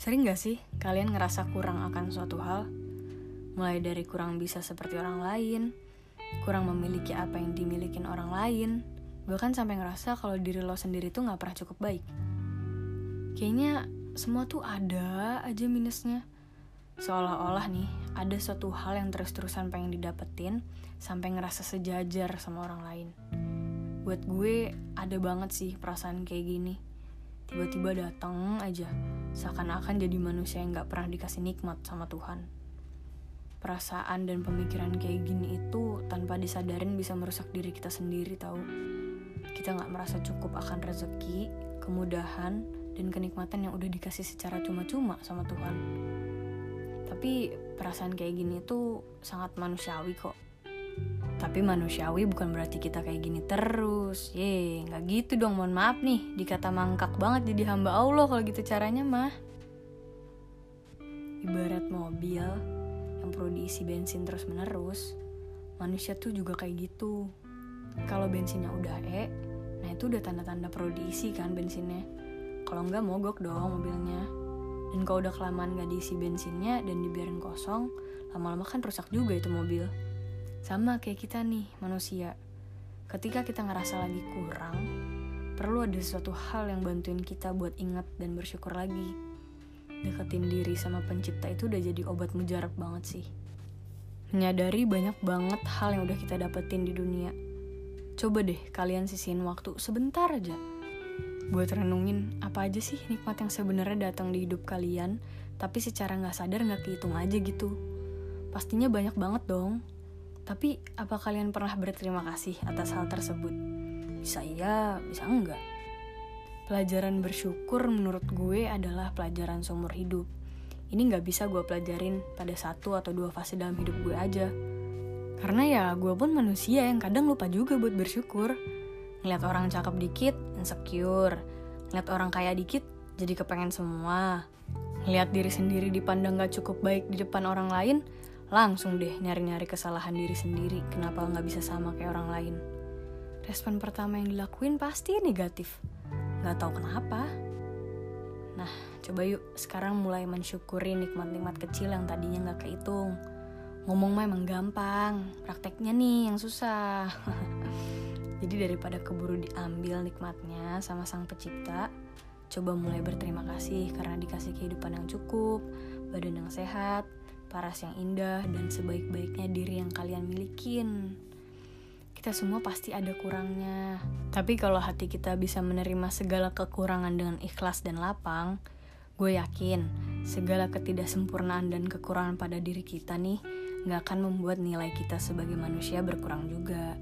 Sering gak sih kalian ngerasa kurang akan suatu hal? Mulai dari kurang bisa seperti orang lain, kurang memiliki apa yang dimiliki orang lain, bahkan sampai ngerasa kalau diri lo sendiri tuh gak pernah cukup baik. Kayaknya semua tuh ada aja minusnya. Seolah-olah nih, ada suatu hal yang terus-terusan pengen didapetin sampai ngerasa sejajar sama orang lain. Buat gue ada banget sih perasaan kayak gini. Tiba-tiba datang aja, seakan-akan jadi manusia yang gak pernah dikasih nikmat sama Tuhan. Perasaan dan pemikiran kayak gini itu tanpa disadarin bisa merusak diri kita sendiri tahu. Kita gak merasa cukup akan rezeki, kemudahan, dan kenikmatan yang udah dikasih secara cuma-cuma sama Tuhan. Tapi perasaan kayak gini tuh sangat manusiawi kok. Tapi manusiawi bukan berarti kita kayak gini terus. Ye, nggak gitu dong. Mohon maaf nih, dikata mangkak banget jadi hamba Allah kalau gitu caranya mah. Ibarat mobil yang perlu diisi bensin terus menerus, manusia tuh juga kayak gitu. Kalau bensinnya udah E, nah itu udah tanda-tanda perlu diisi kan bensinnya. Kalau nggak mogok dong mobilnya. Dan kalau udah kelamaan gak diisi bensinnya dan dibiarin kosong, lama-lama kan rusak juga itu mobil. Sama kayak kita nih, manusia. Ketika kita ngerasa lagi kurang, perlu ada sesuatu hal yang bantuin kita buat ingat dan bersyukur lagi. Deketin diri sama pencipta itu udah jadi obat mujarab banget sih. Menyadari banyak banget hal yang udah kita dapetin di dunia. Coba deh kalian sisihin waktu sebentar aja buat renungin apa aja sih nikmat yang sebenarnya datang di hidup kalian, tapi secara nggak sadar nggak kehitung aja gitu. Pastinya banyak banget dong. Tapi apa kalian pernah berterima kasih atas hal tersebut? Bisa iya, bisa enggak. Pelajaran bersyukur menurut gue adalah pelajaran seumur hidup. Ini nggak bisa gue pelajarin pada satu atau dua fase dalam hidup gue aja. Karena ya gue pun manusia yang kadang lupa juga buat bersyukur Ngeliat orang cakep dikit, insecure. Ngeliat orang kaya dikit, jadi kepengen semua. Ngeliat diri sendiri dipandang gak cukup baik di depan orang lain, langsung deh nyari-nyari kesalahan diri sendiri kenapa gak bisa sama kayak orang lain. Respon pertama yang dilakuin pasti negatif. Gak tahu kenapa. Nah, coba yuk sekarang mulai mensyukuri nikmat-nikmat kecil yang tadinya gak kehitung. Ngomong mah emang gampang, prakteknya nih yang susah. Jadi daripada keburu diambil nikmatnya sama sang pencipta, coba mulai berterima kasih karena dikasih kehidupan yang cukup, badan yang sehat, paras yang indah, dan sebaik-baiknya diri yang kalian milikin. Kita semua pasti ada kurangnya. Tapi kalau hati kita bisa menerima segala kekurangan dengan ikhlas dan lapang, gue yakin segala ketidaksempurnaan dan kekurangan pada diri kita nih gak akan membuat nilai kita sebagai manusia berkurang juga.